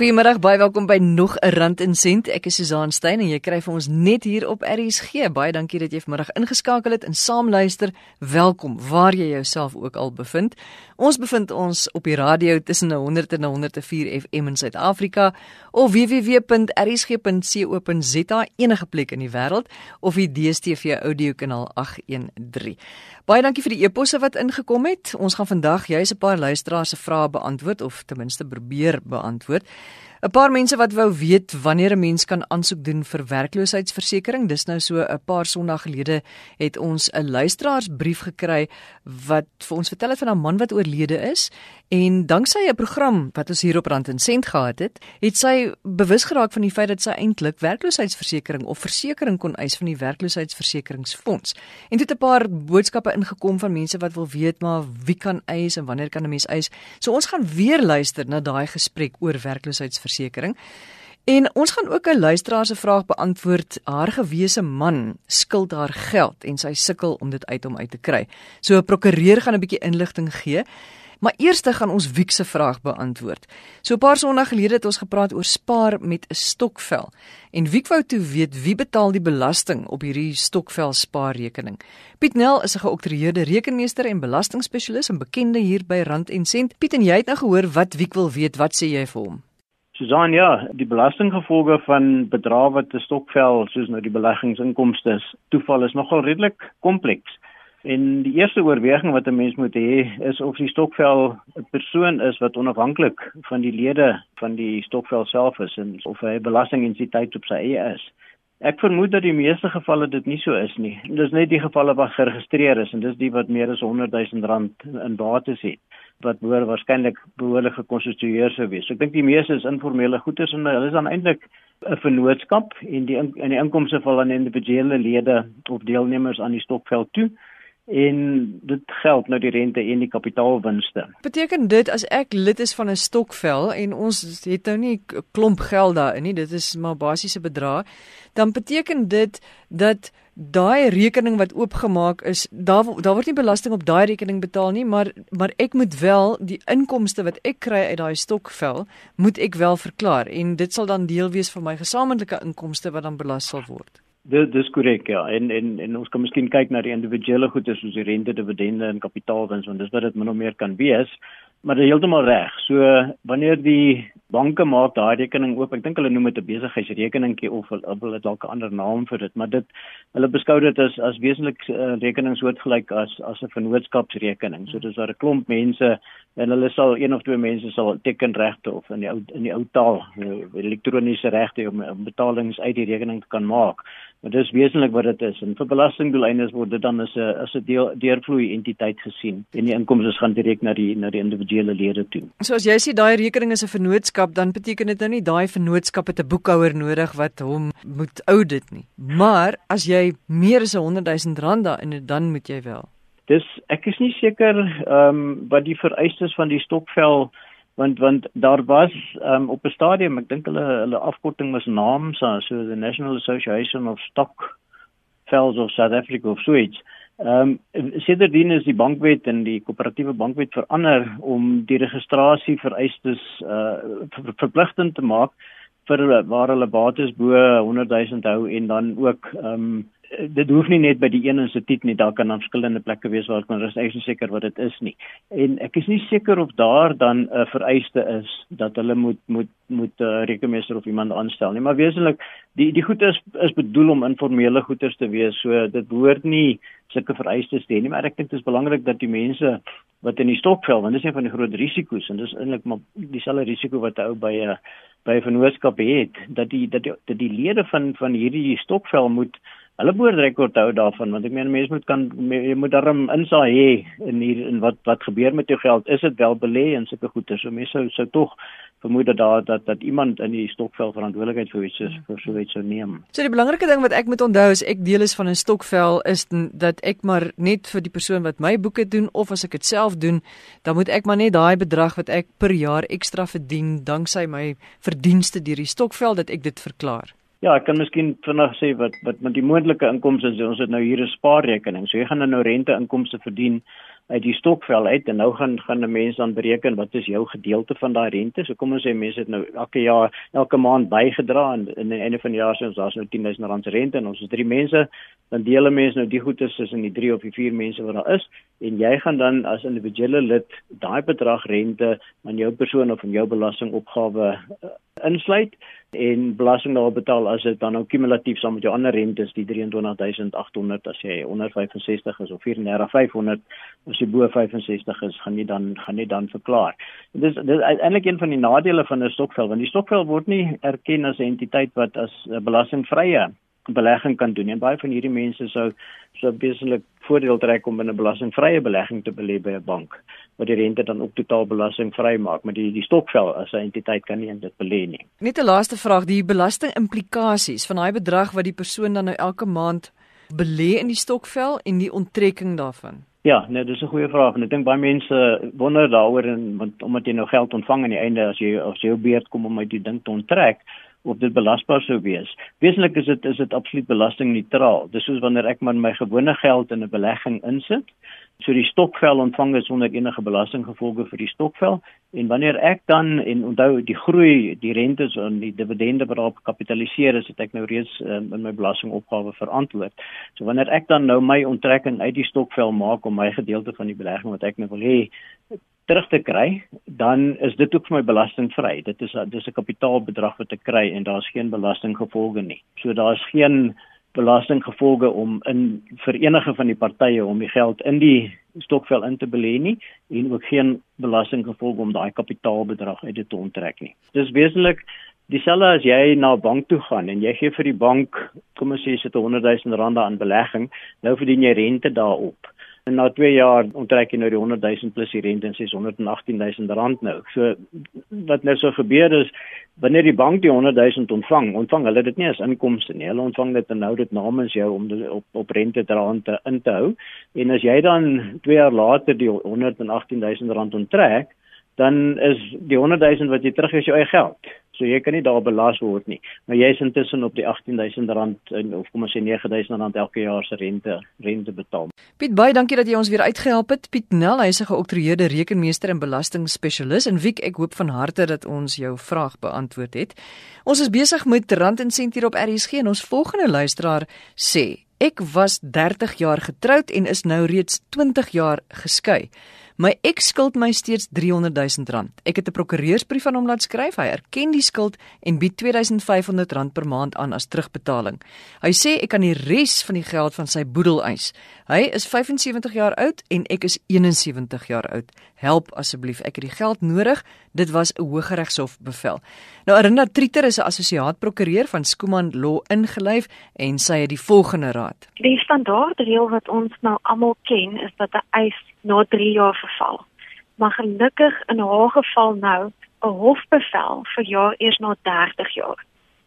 Goeiemiddag, baie welkom by nog 'n Rand en Sent. Ek is Susan Stein en jy kry vir ons net hier op RSG. Baie dankie dat jy vanmiddag ingeskakel het en saam luister. Welkom waar jy jouself ook al bevind. Ons bevind ons op die radio tussen 100 en 104 FM in Suid-Afrika of www.rsg.co.za enige plek in die wêreld of die DStv audio kanaal 813. Baie dankie vir die eposse wat ingekom het. Ons gaan vandag juis 'n paar luisteraars se vrae beantwoord of ten minste probeer beantwoord. 'n Paar mense wat wou weet wanneer 'n mens kan aansoek doen vir werkloosheidsversekering. Dis nou so 'n paar Sondae gelede het ons 'n luisteraarsbrief gekry wat vir ons vertel het van 'n man wat oorlede is en danksy 'n program wat ons hier op Rand en Sent gehad het, het sy bewus geraak van die feit dat sy eintlik werkloosheidsversekering of versekering kon eis van die werkloosheidsversekeringsfonds. En dit het 'n paar boodskappe ingekom van mense wat wil weet maar wie kan eis en wanneer kan 'n mens eis? So ons gaan weer luister na daai gesprek oor werkloosheidsversekering versekering. En ons gaan ook 'n luisteraar se vraag beantwoord. Haar gewese man skuld haar geld en sy sukkel om dit uit hom uit te kry. So 'n prokureur gaan 'n bietjie inligting gee. Maar eers gaan ons Wiek se vraag beantwoord. So 'n paar sonder gelede het ons gepraat oor spaar met 'n stokvel. En Wiek wou toe weet wie betaal die belasting op hierdie stokvel spaarrekening. Piet Nel is 'n geoktreerde rekenmeester en belastingspesialis en bekende hier by Rand en Sent. Piet en jy het nou gehoor wat Wiek wil weet. Wat sê jy vir hom? Susan, ja, die belastinggevolge van bedrae wat te stokvel soos nou die beleggingsinkomste toeval is nogal redelik kompleks. En die eerste oorweging wat 'n mens moet hê is of die stokvel 'n persoon is wat onafhanklik van die lede van die stokvel self is en of hy belastingentiteit op sy eie is. Ek vermoed dat die meeste gevalle dit nie so is nie. Dis net die gevalle wat geregistreer is en dis die wat meer as 100 000 rand in bates het wat behoor waarskynlik behoorlik gekonstitueer sou wees. So ek dink die meeste is informele goederes en hulle is dan eintlik 'n vennootskap en die in die inkomste val aan individuele lede of deelnemers aan die stokveld toe en dit geld nou die rente en die kapitaalwinste. Beteken dit as ek lid is van 'n stokvel en ons het nou nie 'n klomp geld daarin nie, dit is maar basiese bedrag, dan beteken dit dat daai rekening wat oopgemaak is, daar daar word nie belasting op daai rekening betaal nie, maar maar ek moet wel die inkomste wat ek kry uit daai stokvel, moet ek wel verklaar en dit sal dan deel wees van my gesamentlike inkomste wat dan belas sal word. Dit dis korrek ja. En en en ons kan miskien kyk na die individuele goede soos die rente, dividende en kapitaalwins want dis wat dit min of meer kan wees. Maar dit heeltemal reg. So wanneer die banke maak daai rekening oop, ek dink hulle noem dit 'n besigheidsrekeningkie of hulle het dalk 'n ander naam vir dit, maar dit hulle beskou dit as as wesentlik uh, rekening soortgelyk as as 'n vennootskapsrekening. So dis daar 'n klomp mense en hulle sal een of twee mense sal tekenregte of in die ou in die ou taal uh, elektroniese regte om, betalings uit die rekening te kan maak. Maar dis wesentlik wat dit is. En vir belastingdoeleindes word dit dan as 'n as 'n deel deurvloei entiteit gesien en die inkomste gaan direk na die na die individuele lede toe. So as jy sê daai rekening is 'n vennootskap, dan beteken dit nou nie daai vennootskap het 'n boekhouer nodig wat hom moet audit nie. Maar as jy meer as 100 000 rand daarin het, dan moet jy wel. Dis ek is nie seker ehm um, wat die vereistes van die stokvel want want daar was um, op 'n stadium ek dink hulle hulle afkorting was NAMSA so the National Association of Stock Fells of South Africa of iets. Ehm um, sedertdien is die bankwet en die koöperatiewe bankwet verander om die registrasie vereistes uh ver, verpligtend te maak vir waar hulle bates bo 100 000 hou en dan ook ehm um, dit hoef nie net by die een instituut nie, daar kan dan verskillende plekke wees waar kan rus ek is seker wat dit is nie. En ek is nie seker of daar dan 'n uh, vereiste is dat hulle moet moet moet 'n uh, rekenmeester of iemand aanstel nie, maar wesentlik die die goed is is bedoel om informele goederes te wees. So dit behoort nie sulke vereistes te hê nie, maar ek dink dit is belangrik dat die mense wat in die stokvel, want dit is een van die groot risiko's en dis eintlik maar dieselfde risiko wat 'n ou by 'n by 'n vennootskap het, dat die dat die, dat die lede van van hierdie stokvel moet hulle behoort rekord hou daarvan want ek meen mense moet kan jy moet daarom insaai hê in hier in wat wat gebeur met jou geld is dit wel belê en sulke goede so mense sou sou tog vermoed dat daar dat dat iemand in die stokvel verantwoordelikheid vir iets is vir so iets sou neem. So die belangrike ding wat ek moet onthou is ek deel is van 'n stokvel is dat ek maar net vir die persoon wat my boeke doen of as ek dit self doen, dan moet ek maar net daai bedrag wat ek per jaar ekstra verdien danksy my verdienste deur die stokvel dat ek dit verklaar. Ja, ek kan miskien vinnig sê wat wat met die moontlike inkomste is. Ons het nou hier 'n spaarrekening. So jy gaan nou rente inkomste verdien uit die stokvel uit en nou gaan gaan 'n mens dan bereken wat is jou gedeelte van daai rente. So kom ons sê mense het nou elke jaar elke maand bygedra en in die einde van die jaar sê ons daar's nou 10000 rand se rente en ons is drie mense, dan deel 'n mens nou die goedes tussen die drie of die vier mense wat daar is en jy gaan dan as individuele lid daai bedrag rente aan jou persoon of aan jou belastingopgawe uh, insluit en belasting daarop betaal as dit dan nou kumulatief saam met jou ander rentes die 23800 as jy onder 65 is of 34500 as jy bo 65 is gaan jy dan gaan jy dan verklaar. Dit is dis eintlik een van die nadele van 'n stokvel want die stokvel word nie erken as 'n entiteit wat as 'n belastingvrye belegging kan doen en baie van hierdie mense sou sou besiglik voordeel trek om 'n belastingvrye belegging te belê by 'n bank wat die rente dan ook totaal belastingvry maak maar die die stokvel as 'n entiteit kan nie dit belê nie. Net 'n laaste vraag, die belastingimplikasies van daai bedrag wat die persoon dan nou elke maand belê in die stokvel en die onttrekking daarvan. Ja, nee, dis 'n goeie vraag en ek dink baie mense wonder daaroor en want omdat jy nou geld ontvang aan die einde as jy as jy jou beurt kom om uit die ding te onttrek, of dit belasbaar sou wees. Wesentlik is dit is dit absoluut belastingneutraal. Dis soos wanneer ek maar my gewone geld in 'n belegging insit. So die stokvel ontvang is sonder enige belastinggevolge vir die stokvel en wanneer ek dan en onthou die groei, die rentes en die dividende wat daarop kapitaliseer is, het ek nou reeds um, in my belastingopgawe verantwoord. So wanneer ek dan nou my onttrekking uit die stokvel maak om my gedeelte van die belegging wat ek nou wil hê terug te kry, dan is dit ook vir my belastingvry. Dit is dis 'n kapitaalbedrag wat ek kry en daar's geen belastinggevolge nie. So daar's geen belastinggevolge om in vir enige van die partye om die geld in die stokvel in te belê nie en ook geen belastinggevolge om daai kapitaalbedrag uit dit te onttrek nie. Dis wesentlik dieselfde as jy na 'n bank toe gaan en jy gee vir die bank, kom ons sê jy sit 100 000 rand aan belegging, nou verdien jy rente daarop. En na 2 jaar onttrek jy nou die 100 000 plus die rente en 618 000 rand nou. So wat nou so gebeur is wanneer die bank die 100 000 ontvang, ontvang hulle dit nie as inkomste nie. Hulle ontvang dit en hou dit namens jou om dit op op rente te rand te in te hou. En as jy dan 2 jaar later die 118 000 rand onttrek, dan is die 100 000 wat jy terug is jou eie geld. So jy kan nie daar belas word nie. Maar jy is intussen op die 18000 rand of kom ons sê 9000 rand elke jaar se rente rente betaal. Piet baie dankie dat jy ons weer uitgehelp het. Piet Nel, hy is 'n geoktroeëerde rekenmeester en belastingspesialis en Wiek, ek hoop van harte dat ons jou vraag beantwoord het. Ons is besig met rand en sent hier op RSG en ons volgende luisteraar sê Ek was 30 jaar getroud en is nou reeds 20 jaar geskei. My eks skuld my steeds 300 000 rand. Ek het 'n prokureursbrief aan hom laat skryf. Hy erken die skuld en bied 2500 rand per maand aan as terugbetaling. Hy sê ek kan die res van die geld van sy boedel eis. Hy is 75 jaar oud en ek is 71 jaar oud. Help asseblief, ek het die geld nodig. Dit was 'n Hooggeregshof bevel. Nou Arinda Trieter is 'n assosiaat prokureur van Skuman Law ingelyf en sy het die volgende raad. Die standaard reël wat ons nou almal ken is dat 'n eis na 3 jaar verval. Maar gelukkig in haar geval nou 'n hofbevel vir jou eers na 30 jaar.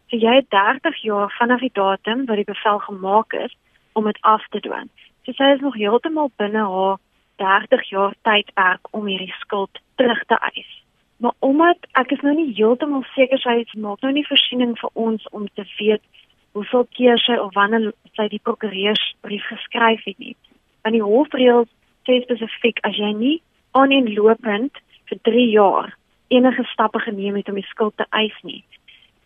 So jy het 30 jaar vanaf die datum wat die bevel gemaak is om dit af te dwing. So sy is nog heeltemal binne haar 30 jaar tydperk om hierdie skuld terug te eis. Maar omdat ek is nou nie heeltemal seker sy maak nou nie voorsiening vir ons om te weet hoeveel keer sy of wanneer sy die prokureursbrief geskryf het nie. Want die hofreëls sê spesifiek as jy nie aaneenlopend vir 3 jaar enige stappe geneem het om die skuld te eis nie,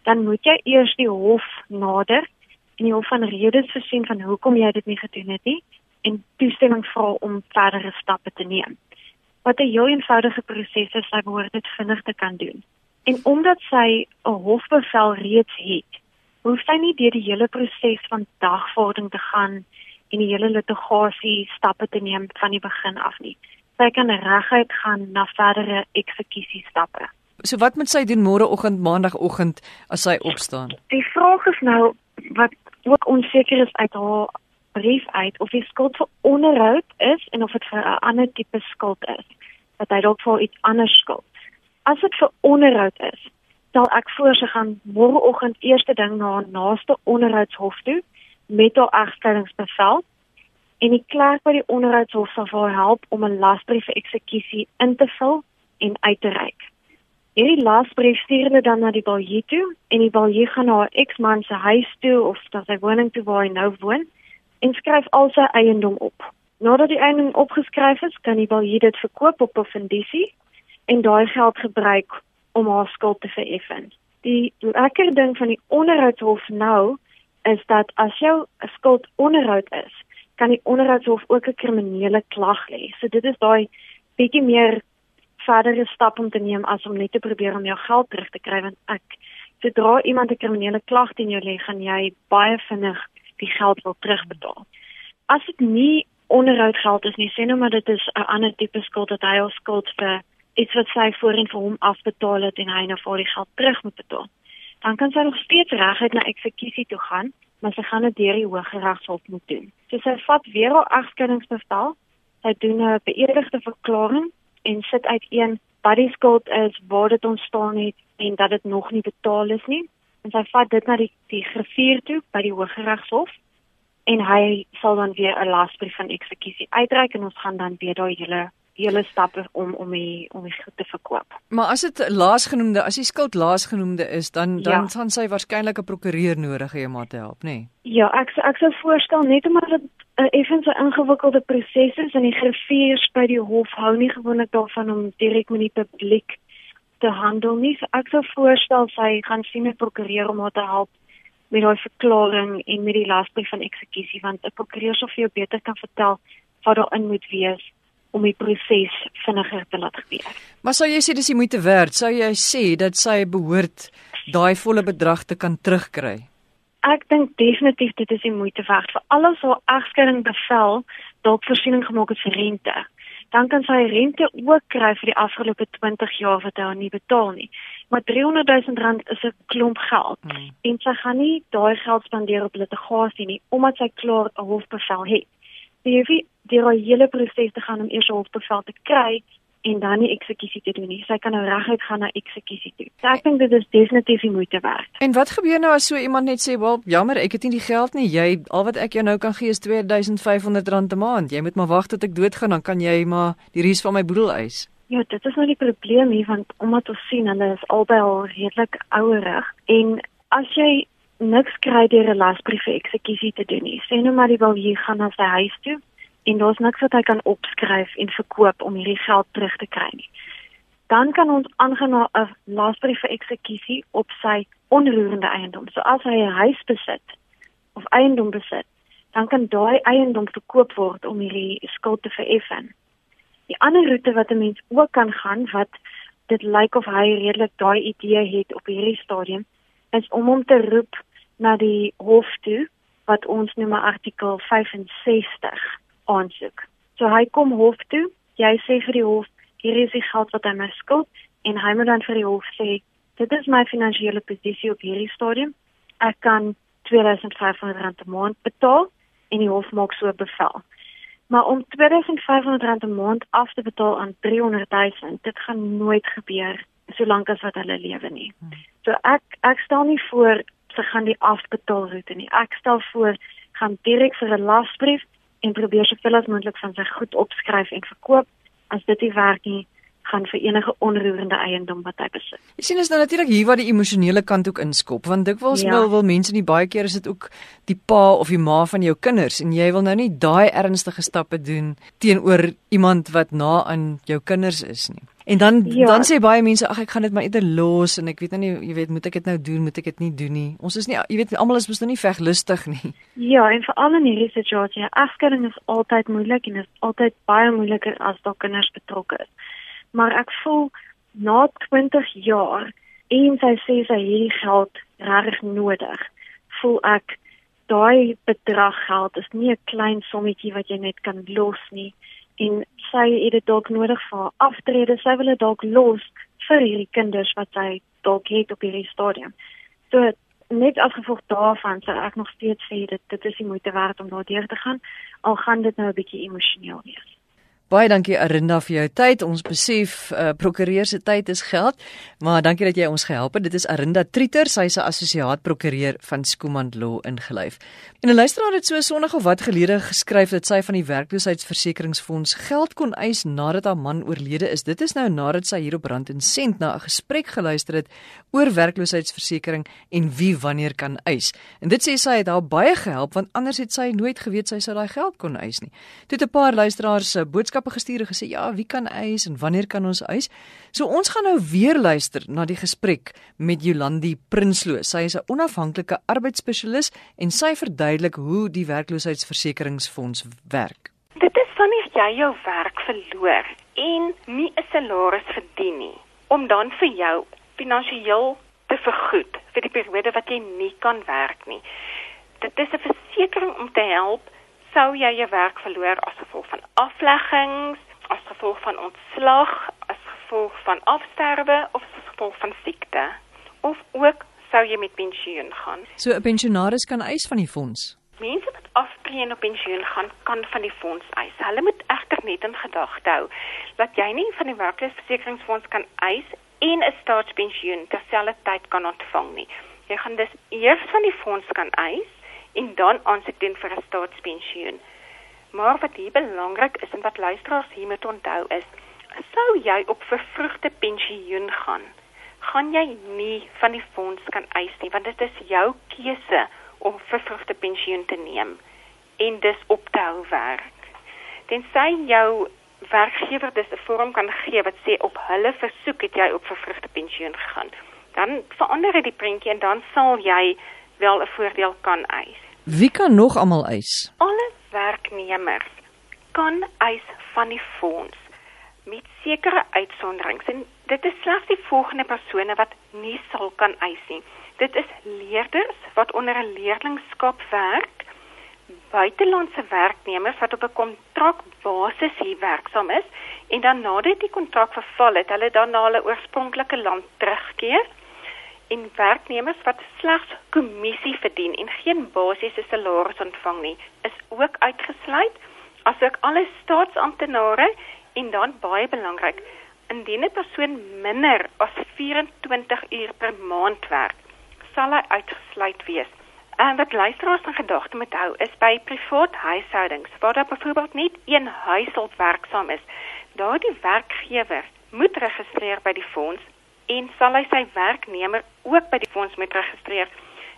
dan moet jy eers die hof nader en die hof van redes voorsien van hoekom jy dit nie gedoen het nie en toestemming vra om verdere stappe te neem. Wat 'n heel eenvoudige proses is, sy behoort dit vinnig te kan doen. En omdat sy 'n hofbevel reeds het, hoef sy nie deur die hele proses van dagvordering te gaan en die hele litigasie stappe te neem van die begin af nie. Sy kan reguit gaan na verdere eksekusie stappe. So wat moet sy doen môreoggend, maandagooggend as sy opstaan? Die vraag is nou wat ook onseker is uit haar brief uit of die skuld vir onderhoud is en of dit vir 'n ander tipe skuld is. Dat hy dalk vir iets anders skuld. As dit vir onderhoud is, sal ek voorsig gaan môreoggend eerste ding na haar naaste onderhoudshof toe met haar egskeidingsbevel en die klerk by die onderhoudshof sal haar help om 'n lasbrief vir eksekusie in te vul en uit te reik. Hierdie lasbrief stuur hulle dan na die balje toe en die balje gaan na haar eksman se huis toe of na sy woning toe waar hy nou woon en skryf al sy eiendom op. Nadat die eienaar opgeskryf is, kan die baljuw dit verkoop op 'n fundisie en daai geld gebruik om haar skuld te vereffen. Die lekker ding van die onderhoudshof nou is dat as jou skuld onderhoud is, kan die onderhoudshof ook 'n kriminele klag lê. So dit is daai bietjie meer verdere stap om te neem as om net te probeer om jou geld terug te kry want ek sodra iemand 'n kriminele klag teen jou lê, gaan jy baie vinnig die geld wil terugbetaal. As dit nie onderhoudgeld is nie, sê nou maar dit is 'n ander tipe skuld dat hy al skuld vir iets wat sy voorheen vir hom afbetaal het en hy nou vir die geld terug moet betaal. Dan kan sy nog steeds reguit na eksekusie toe gaan, maar sy gaan dit deur die Hooggeregshof moet doen. So sy vat weer haar egskeidingsbevel, sy doen 'n beëdigde verklaring en sit uiteen wat die skuld is, waar dit ontstaan het en dat dit nog nie betaal is nie. En sy vat dit na die die griffier toe by die Hooggeregshof en hy sal dan weer 'n lasbrief van eksekusie uitreik en ons gaan dan weer daai hele hele stappe om om die om die goed te verkoop. Maar as dit laasgenoemde, as die skuld laasgenoemde is, dan dan ja. gaan sy waarskynlik 'n prokureur nodig hê om haar te help, nê? Nee? Ja, ek ek sou voorstel net omdat dit 'n uh, effens 'n ingewikkelde proses is en die griffiers by die hof hou nie gewoonlik daarvan om direk met die publiek te handel nie. So ek sou voorstel sy gaan sien 'n prokureur om haar te help met daai verklaring en met die lasbrief van eksekusie want 'n prokureur sou vir jou beter kan vertel wat daarin moet wees om die proses vinniger te laat gebeur. Maar sou jy sê dis die moeite werd? Sou jy sê dat sy behoort daai volle bedrag te kan terugkry? Ek dink definitief dit is die moeite werd vir alles wat egskeiding bevel dalk voorsiening gemaak het vir rente. Dan kan sy rente ook kry vir die afgelope 20 jaar wat hy nie betaal nie. Maar 300 000 rand is 'n klomp geld. Hmm. En sy gaan nie daai geld spandeer op litigasie nie omdat sy klaar 'n hofbevel het jy hoef nie deur die hele proses te gaan om eers 'n hofbevel te kry en dan die eksekusie te doen nie. Sy kan nou reguit gaan na eksekusie toe. So ek dink dit is definitief die moeite werd. En wat gebeur nou as so iemand net sê, "Wel, jammer, ek het nie die geld nie. Jy al wat ek jou nou kan gee is R2500 'n maand. Jy moet maar wag tot ek doodgaan, dan kan jy maar die res van my boedel eis." Ja, dit is nou die probleem hier want omdat ons sien hulle is albei al redelik ouerig en as jy niks kry deur 'n lasbrief vir eksekusie te doen nie. Sê nou maar die wil hier gaan na sy huis toe en daar's niks wat hy kan opskryf en verkoop om hierdie geld terug te kry nie. Dan kan ons aangaan na 'n lasbrief vir eksekusie op sy onroerende eiendom. So as hy 'n huis besit of eiendom besit, dan kan daai eiendom verkoop word om hierdie skuld te vereffen. Die ander roete wat 'n mens ook kan gaan wat dit lyk of hy redelik daai idee het op hierdie stadium is om hom te roep na die hof toe wat ons noem artikel 65 aansoek. So hy kom hof toe, jy sê vir die hof hier is die geld wat hy my skuld en hy moet dan vir die hof sê dit is my finansiële posisie op hierdie stadium. Ek kan 2500 rand 'n maand betaal en die hof maak so 'n bevel. Maar om 2500 rand 'n maand af te betaal aan 300 000, dit gaan nooit gebeur solank as wat hulle lewe nie. Hmm. So ek ek stel nie voor te gaan die afbetaalroete nie. Ek stel voor gaan direk vir 'n lasbrief en probeer soveel as moontlik van sy goed opskryf en verkoop as dit nie werk nie gaan vir enige onroerende eiendom wat hy besit. Jy sien is nou natuurlik hier waar die emosionele kant ook inskop want dikwels ja. wil wil mense nie baie keer is dit ook die pa of die ma van jou kinders en jy wil nou nie daai ernstige stappe doen teenoor iemand wat na aan jou kinders is nie. En dan ja. dan sê baie mense ag ek gaan dit maar eerder los en ek weet nou nie jy weet moet ek dit nou doen moet ek dit nie doen nie. Ons is nie jy weet almal is mos nou nie veglustig nie. Ja, en veral in hierdie situasie, afskeiding is altyd moeilik en is altyd baie moeiliker as daar kinders betrokke is. Maar ek voel na 20 jaar en sy sê sy hierdie geld regtig nodig. Voel ek daai bedrag geld is nie 'n klein sommetjie wat jy net kan los nie en sy het dit dalk nodig vir aftrede. Sy wil dit dalk los vir hierdie kinders wat sy dalk het op hierdie stadium. So net as gevolg daarvan sê ek nog steeds sê dit dit is die moeite werd om daardeur te gaan al gaan dit nou 'n bietjie emosioneel wees. Baie dankie Arinda vir jou tyd. Ons besef uh, prokureur se tyd is geld, maar dankie dat jy ons gehelp het. Dit is Arinda Trieter, sy's 'n assosiaat prokureur van Skumand Law ingelyf. En 'n luisteraar het so Sondag of wat gelede geskryf dat sy van die werkloosheidsversekeringsfonds geld kon eis nadat haar man oorlede is. Dit is nou nadat sy hier op Rand en Sent na 'n gesprek geluister het oor werkloosheidsversekering en wie wanneer kan eis. En dit sê sy het haar baie gehelp want anders het sy nooit geweet sy sou daai geld kon eis nie. Toe 'n paar luisteraars se boodskap boodskappe gestuur en gesê ja, wie kan eis en wanneer kan ons eis? So ons gaan nou weer luister na die gesprek met Jolandi Prinsloo. Sy is 'n onafhanklike arbeidsspesialis en sy verduidelik hoe die werkloosheidsversekeringsfonds werk. Dit is wanneer jy jou werk verloor en nie 'n salaris verdien nie, om dan vir jou finansiëel te vergoed vir die periode wat jy nie kan werk nie. Dit is 'n versekering om te help sou jy jou werk verloor as gevolg van afleggings, as gevolg van ontslag, as gevolg van afsterwe of as gevolg van siekte of ook sou jy met pensioen gaan. So 'n pensionaris kan eis van die fonds. Mense wat aftree en op pensioen gaan, kan van die fonds eis. Hulle moet egter net in gedagte hou dat jy nie van die werkloosheidsversekeringsfonds kan eis en 'n staatspensioen terselfdertyd kan ontvang nie. Jy gaan dus eers van die fonds kan eis en dan aansoek doen vir 'n staatspensioen. Maar wat hier belangrik is en wat luisteraars hier moet onthou is, sou jy op vervroegde pensioen gaan, gaan jy nie van die fonds kan eis nie want dit is jou keuse om vervroegde pensioen te neem en dis op te hou werk. Tensy jou werkgewer dis 'n vorm kan gee wat sê op hulle versoek het jy op vervroegde pensioen gegaan, dan verander dit die prentjie en dan sal jy wel 'n voordeel kan eis. Wie kan nog almal eis? Alle werknemers kan eis van die fonds met sekere uitsonderings en dit is slegs die volgende persone wat nie sal kan eis nie. Dit is leerders wat onder 'n leerlingskap werk, buitelandse werknemers wat op 'n kontrakbasis hier werksaam is en dan nadat die kontrak verval het, hulle dan na hulle oorspronklike land terugkeer en werknemers wat slegs kommissie verdien en geen basiese salaris ontvang nie, is ook uitgesluit, asook alle staatsamptenare en dan baie belangrik, indien 'n persoon minder as 24 uur per maand werk, sal hy uitgesluit wees. En wat luisteraars in gedagte moet hou, is by privaat huishoudings waar daar byvoorbeeld net een huishoudt werksaam is, daardie werkgewer moet registreer by die fonds en sal hy sy werknemer ook by die fonds moet registreer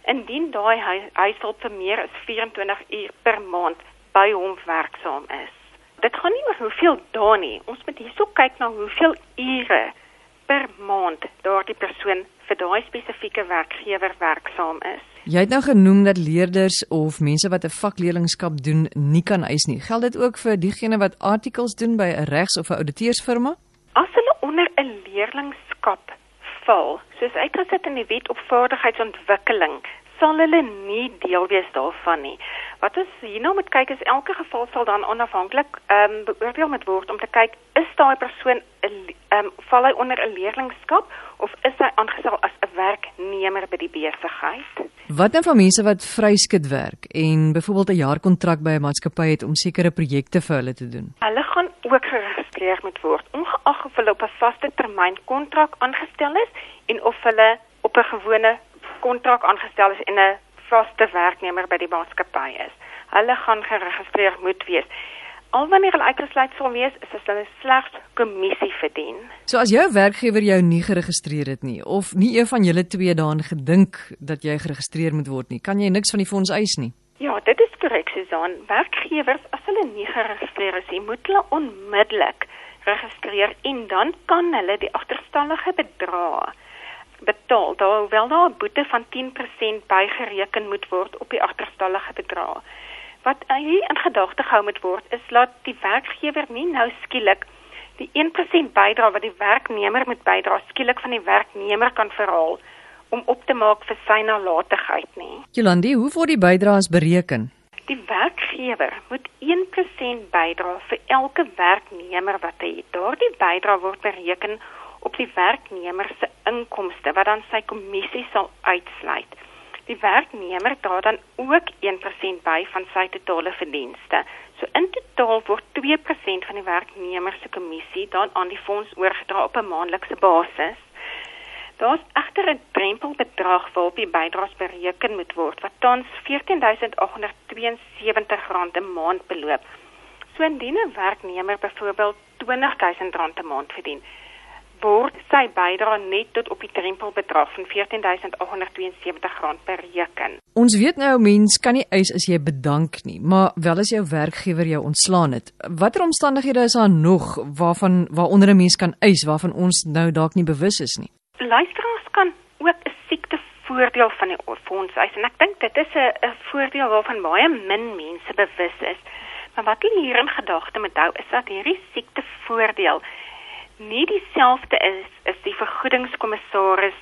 indien daai huishulp vir meer as 24 uur per maand by hom werksaam is. Dit gaan nie oor hoeveel dae nie. Ons moet hierso kyk na hoeveel ure per maand daardie persoon vir daai spesifieke werkgewer werksaam is. Jy het nou genoem dat leerders of mense wat 'n vakleerlingskap doen nie kan eis nie. Geld dit ook vir diegene wat artikels doen by 'n regs- of 'n ouditeursfirma? As hulle onder 'n leerlingskap val, soos uitgesit in die wet op vaardigheidsontwikkeling, sal hulle nie deel wees daarvan nie. Wat ons hierna moet kyk is elke geval sal dan onafhanklik ehm um, beoordeel moet word om te kyk is daai persoon ehm um, val hy onder 'n leerlingskap of is hy aangestel as 'n werknemer by die besigheid? Wat dan van mense wat vryskut werk en byvoorbeeld 'n jaar kontrak by 'n maatskappy het om sekere projekte vir hulle te doen? Hulle gaan ook geregistreer moet word, ongeag of hulle op 'n vaste termyn kontrak aangestel is en of hulle op 'n gewone kontrak aangestel is en 'n vaste werknemer by die maatskappy is. Hulle gaan geregistreer moet wees. Al wanneer hulle uitgesluit sal wees, is as hulle slegs kommissie verdien. So as jou werkgewer jou nie geregistreer het nie of nie een van julle twee daaraan gedink dat jy geregistreer moet word nie, kan jy niks van die fonds eis nie. Ja, dit is korrek, Susan. Werkgewers as hulle nie geregistreer is nie, moet hulle onmiddellik registreer en dan kan hulle die agterstallige bedrag betaal. Daar hoewel daar 'n boete van 10% bygereken moet word op die agterstallige bedrag. Wat hier in gedagte gehou moet word is laat die werkgewer nie nou skielik die 1% bydrae wat die werknemer moet bydra skielik van die werknemer kan verhaal om op te maak vir sy nalatigheid nie. Jolandi, hoe word die bydraes bereken? Die werkgewer moet 1% bydra vir elke werknemer wat hy het. Daardie bydrae word bereken op die werknemer se inkomste wat dan sy kommissie sal uitsluit. Die werknemer dra dan ook 1% by van sy totale verdienste. So in totaal word 2% van die werknemer se kommissie dan aan die fonds oorgedra op 'n maandelikse basis. Daar's egter 'n drempelbedrag waarop die bydraes bereken moet word wat tans R14872 'n maand beloop. So indien 'n werknemer byvoorbeeld R20000 'n maand verdien, word sy bydrae net tot op die drempelbedrag van R14872 bereken. Ons weet nou mens kan nie eis as jy bedank nie, maar wel as jou werkgewer jou ontslaan het. Watter omstandighede is daar nog waarvan waaronder 'n mens kan eis waarvan ons nou dalk nie bewus is nie? Luisteraars kan ook 'n siekte voordeel van die fonds eis en ek dink dit is 'n voordeel waarvan baie min mense bewus is. Maar wat hulle hier in gedagte moet hou is dat hierdie siekte voordeel nie dieselfde is as die vergoedingskommissaris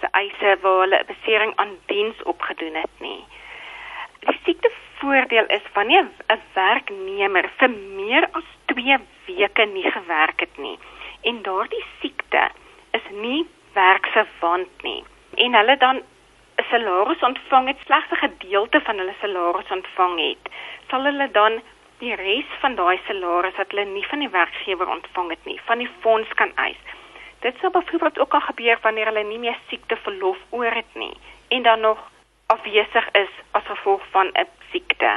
se eise waar hulle 'n besering aan diens opgedoen het nie. Die siektevoordeel is wanneer 'n werknemer vir meer as 2 weke nie gewerk het nie en daardie siekte is nie werksverwant nie en hulle dan 'n salaris ontvang het slegs 'n gedeelte van hulle salaris ontvang het, sal hulle dan die res van daai salaris wat hulle nie van die werkgewer ontvang het nie, van die fonds kan eis. Dit sou byvoorbeeld ook al gebeur wanneer hulle nie meer siekteverlof oor het nie en dan nog afwesig is as gevolg van 'n siekte.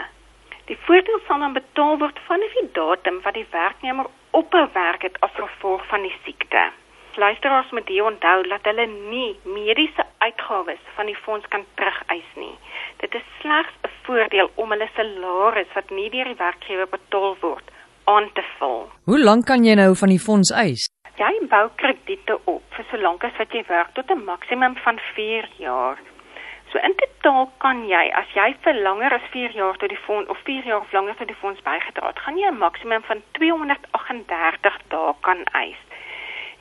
Die voordeel sal dan betaal word vanaf die datum wat die werknemer ophou werk het as gevolg van die siekte. Luisteraars moet hier onthou dat hulle nie mediese uitgawes van die fonds kan terugeis nie. Dit is slegs 'n voordeel om hulle salaris wat nie deur die werkgewer betaal word aan te vul. Hoe lank kan jy nou van die fonds eis? Jy bou krediete op vir so lank as wat jy werk tot 'n maksimum van 4 jaar. So in totaal kan jy as jy vir langer as 4 jaar tot die fonds of 4 jaar of langer tot die fonds bygedra het, gaan jy 'n maksimum van 238 dae kan eis.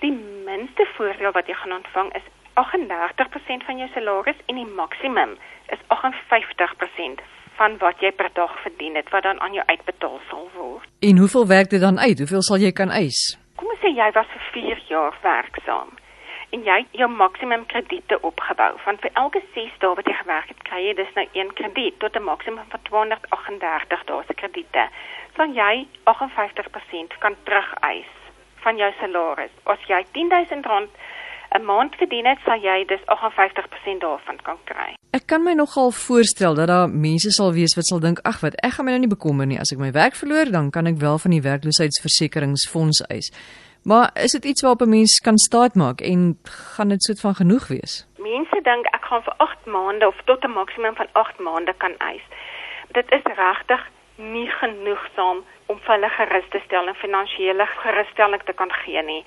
Die minste voordeel wat jy gaan ontvang is 38% van jou salaris en die maksimum is 58% van wat jy per dag verdien het wat dan aan jou uitbetaal sal word. En hoeveel werk dit dan uit? Hoeveel sal jy kan eis? Kom ons sê jy was vir 4 jaar werksaam en jy jou maksimum krediete opgebou. Van vir elke 6 dae wat jy gewerk het, kry jy dus nou een krediet tot 'n maksimum van 238 dae se krediete. Dan jy 58% kan terugeis van jou salaris. As jy R10000 'n maand verdien het, sal jy dus 58% daarvan kan kry. Ek kan my nogal voorstel dat daar mense sal wees wat sal dink, ag wat, ek gaan my nou nie bekommer nie as ek my werk verloor, dan kan ek wel van die werkloosheidsversekeringsfonds eis. Maar is dit iets waarop 'n mens kan staatmaak en gaan dit soet van genoeg wees? Mense dink ek gaan vir 8 maande of tot 'n maksimum van 8 maande kan eis. Dit is regtig nie genoegsaam om vir hulle gerus te stel en finansiële gerusstelling te kan gee nie.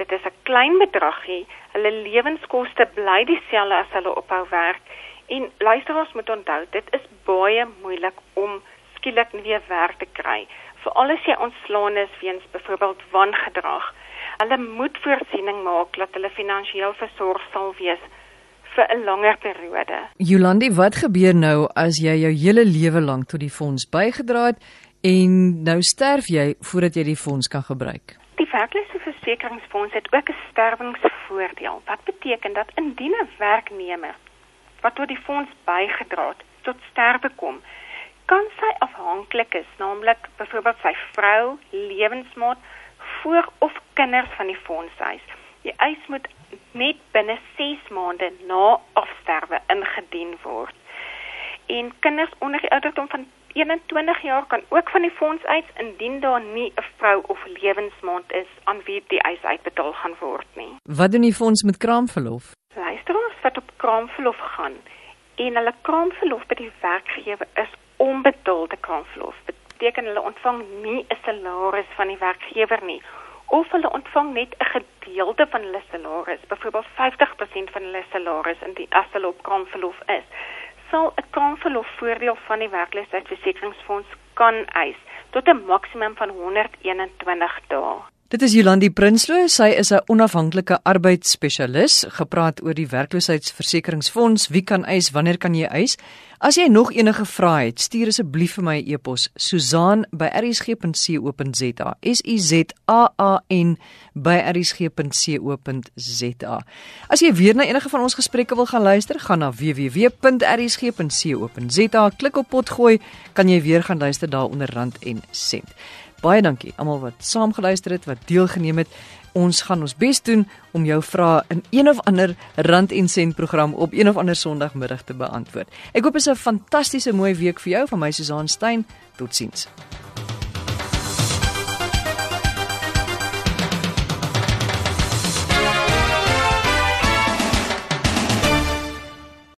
Dit is 'n klein bedragie. Hulle lewenskoste bly dieselfde as hulle ophou werk. En luisteraars moet onthou, dit is baie moeilik om skielik weer werk te kry. Veral as jy ontslaan is weens byvoorbeeld wangedrag. Hulle moet voorsiening maak dat hulle finansiëel versorg sal wees vir 'n langer periode. Jolandi, wat gebeur nou as jy jou hele lewe lank tot die fonds bygedra het en nou sterf jy voordat jy die fonds kan gebruik? Die werkloosheidsversekeringsfonds het ook 'n sterwingsvoordeel. Wat beteken dat indien 'n werknemer wat tot die fonds bygedra het tot sterwe kom, kan sy afhanklik is, naamlik byvoorbeeld sy vrou, lewensmaat, voor of kinders van die fonds eis. Die eis moet net binne 6 maande na afsterwe ingedien word. En kinders onder die ouderdom van 21 jaar kan ook van die fonds uit indien daar nie 'n vrou of lewensmaand is aan wie die eis uitbetaal gaan word nie. Wat doen die fonds met kraamverlof? Luisteraars wat op kraamverlof gaan en hulle kraamverlof by die werkgewer is onbetaalde kraamverlof. Beteken hulle ontvang nie 'n salaris van die werkgewer nie of hulle ontvang net 'n gedeelte van hulle salaris, byvoorbeeld 50% van hulle salaris in die as hulle op kraamverlof is sal 'n kraamverlof voordeel van die werkloosheidsversekeringsfonds kan eis tot 'n maksimum van 121 dae. Dit is Jolandi Prinsloo, sy is 'n onafhanklike arbeidsspesialis, gepraat oor die werkloosheidsversekeringsfonds, wie kan eis, wanneer kan jy eis? As jy nog enige vrae het, stuur asseblief vir my 'n e-pos, Susan@rsg.co.za. S U Z A A N @rsg.co.za. As jy weer na enige van ons gesprekke wil gaan luister, gaan na www.rsg.co.za, klik op potgooi, kan jy weer gaan luister daar onder rand en sent. Baie dankie almal wat saamgeluister het, wat deelgeneem het. Ons gaan ons bes doen om jou vrae in een of ander rand en sent program op een of ander Sondagmiddag te beantwoord. Ek hoop dit is 'n fantastiese mooi week vir jou van my Susan Stein. Totsiens.